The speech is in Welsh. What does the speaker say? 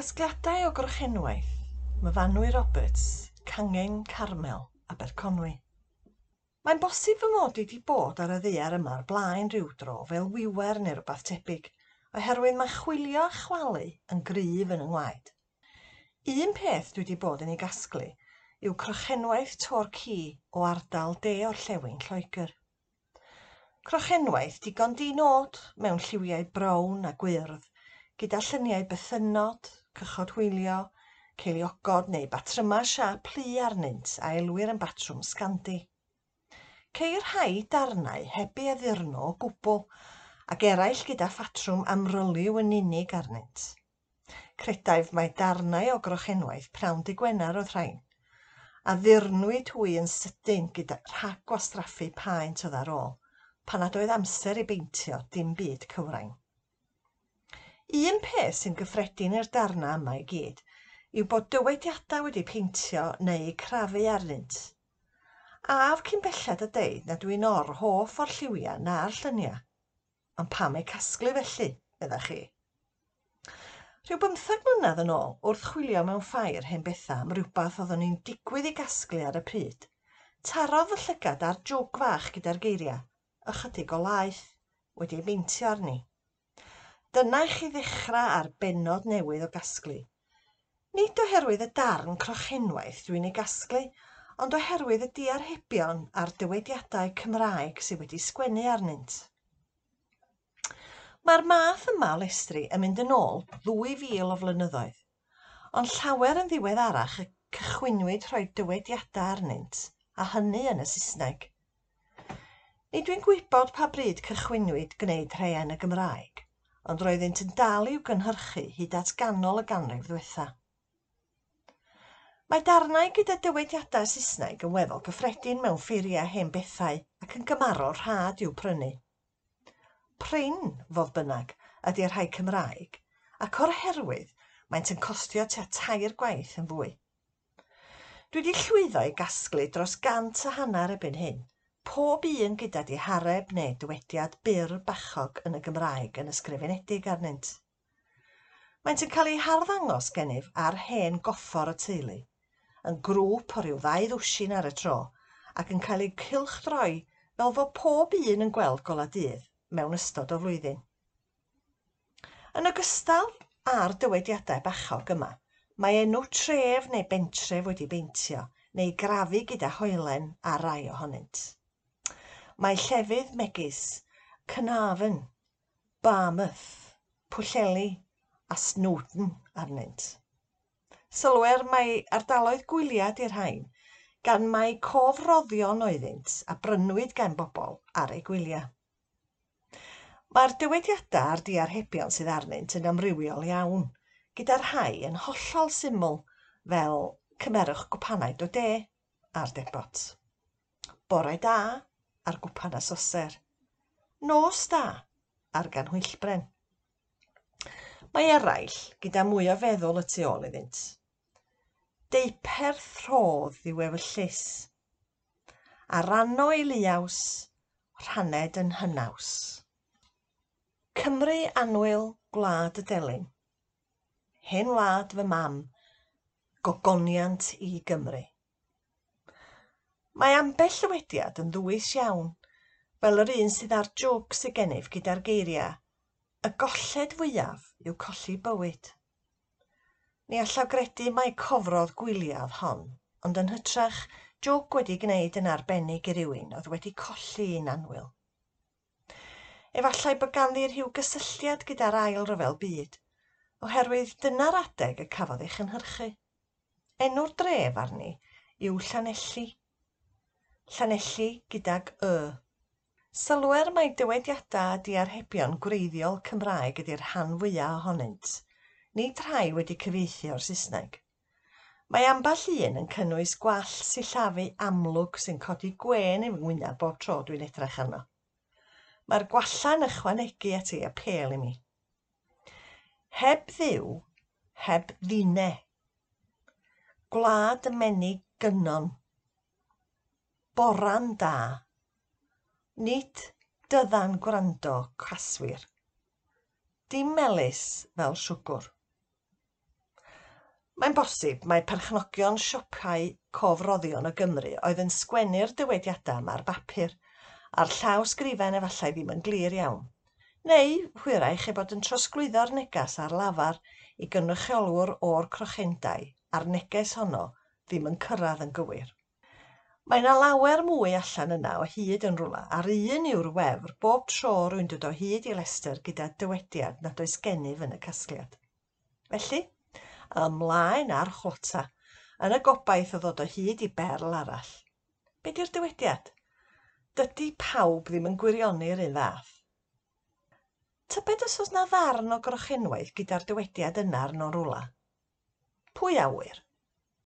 Casgliadau o grochenwaith, Myfanwy Roberts, Cangen Carmel, Aberconwy. Mae'n bosib fy mod i wedi bod ar y ddaear yma o'r blaen rhyw dro fel wiwer neu rhywbeth tebyg, oherwydd mae chwilio a chwalu yn gryf yn yng. Un peth dwi wedi bod yn ei gasglu yw crochenwaith torci o ardal de orllewin Lloegr. Crochenwaith digon di-nod mewn lliwiau brown a gwyrdd, gyda lluniau bythynod, cychod hwylio, ceiliogod neu batryma siâp plu arnynt a elwyr yn batrwm sgandi. Ceir rhai darnau heb ei addurno o gwbl ac eraill gyda ffatrwm amryliw yn unig arnynt. Credaif mai darnau o grochenwaith prawn dy Gwener oedd rhain, a ddirnwyd hwy yn sydyn gyda rhagwastraffu paent oedd ar ôl, pan nad oedd amser i beintio dim byd cywrain. Un peth sy'n gyffredin i'r darna yma i gyd yw bod dywediadau wedi peintio neu crafu arnynt. Af cyn bellad a deud na dwi'n o'r hoff orlliwiau na'r lluniau, ond pam eu casglu felly, meddach chi? Rhyw bymtheg mlynedd yn ôl, wrth chwilio mewn ffair hen betha am rhywbeth oeddwn ni'n digwydd i gasglu ar y pryd, tarodd y llygad ar jwg fach gyda'r geiriau, ychydig o laeth, wedi'i beintio arni. Dyna i chi ddechrau ar benod newydd o gasglu. Nid oherwydd y darn crochenwaith dwi'n ei gasglu, ond oherwydd y diarhebion a'r dywediadau Cymraeg sy wedi sgwennu arnynt. Mae'r math yma o lestri yn mynd yn ôl ddwy fil o flynyddoedd, ond llawer yn ddiweddarach y cychwynwyd rhoi dywediadau arnynt, a hynny yn y Saesneg. Nid dwi'n gwybod pa bryd cychwynwyd gwneud rhai yn y Gymraeg, ond roeddynt yn dal i'w gynhyrchu hyd at ganol y ganrif ddiwetha. Mae darnau gyda dywediadau Saesneg yn weddol gyffredin mewn ffeiriau hen bethau ac yn gymarol rhad i'w prynu. Prin, fodd bynnag, ydy'r rhai Cymraeg, ac o'r herwydd maent yn costio tua tair gwaith yn fwy. Dwi wedi llwyddo i gasglu dros gant a hanner ebyn hyn Pob un gyda dihareb neu dywediad byr bachog yn y Gymraeg yn ysgrifenedig arnynt. Maent yn cael eu harddangos gennyf ar hen goffor y teulu, yn grŵp o ryw ddau ddwsin ar y tro, ac yn cael eu cilchdroi fel fod pob un yn gweld gola dydd mewn ystod o flwyddyn. Yn ogystal â'r dywediadau bachog yma, mae enw tref neu bentref wedi beintio neu grafu gyda hoelen a rai ohonynt. Mae llefydd megis Carnarfon, Barmouth, Pwllheli a Snowdon arnynt. Sylwer mai ardaloedd gwyliad i'r rhain gan mai cofroddion oeddynt a brynwyd gan bobl ar eu gwyliau. Mae'r dywediadau a'r diarhebion sydd arnynt yn amrywiol iawn, gyda'r rhai yn hollol syml fel cymerwch gwpanau o de a'r debot. Bore da ar gwpan a soser. Nos da ar ganhwylbren. Mae eraill gyda mwy o feddwl y tu ôl iddynt. Deuperth rhodd yw ewyllys, a ranno i liaws, rhaned yn hynaws. Cymru annwyl gwlad y delyn, hen wlad fy mam, gogoniant i Gymru. Mae ambell ywediad yn ddwys iawn, fel yr un sydd ar jôc sy gennyf gyda'r geiriau Y golled fwyaf yw colli bywyd. Ni allaf gredu mai cofrodd gwyliaf hon, ond yn hytrach jôc wedi gwneud yn arbennig i rywun oedd wedi colli un anwyl. Efallai bod ganddi rhyw gysylltiad gyda'r ail ryfel byd, oherwydd dyna'r adeg y cafodd ei chynhyrchu. Enw'r dref arni yw Llanelli Llanelli gydag y. Sylwer mae dywediadau a diarhebion gwreiddiol Cymraeg ydy'r rhan fwyaf ohonynt, nid rhai wedi cyfeithi o'r Saesneg. Mae amball un yn cynnwys gwall sillafu amlwg sy'n codi gwen yng ngwyneb bob tro dwi'n edrych arno. Mae'r gwalla'n ychwanegu at ei apel i mi. Heb ddiw, heb ddinau. Gwlad y menu boran da, nid dyddan gwrando caswyr. Dim melus fel siwgr. Mae'n bosib mae perchnogion siopau cofroddion o Gymru oedd yn sgwennu'r dywediadau yma ar bapur, a'r llaw sgrifen efallai ddim yn glir iawn, neu hwyrach ei bod yn trosglwyddo'r neges ar lafar i gynrychiolwr o'r crochendau a'r neges honno ddim yn cyrraedd yn gywir. Mae yna lawer mwy allan yna o hyd yn rhywle. a'r un yw'r wefr bob tro rwy'n dod o hyd i Lester gyda dywediad nad oes gennyf yn y casgliad. Felly, ymlaen ar chwota, yn y gobaith o ddod o hyd i berl arall. Be 'di'r dywediad? Dydy pawb ddim yn gwirioni'r un fath. Tybed os oes na ddarn o grochenwaith gyda'r dywediad yna arno rwla? Pwy awyr?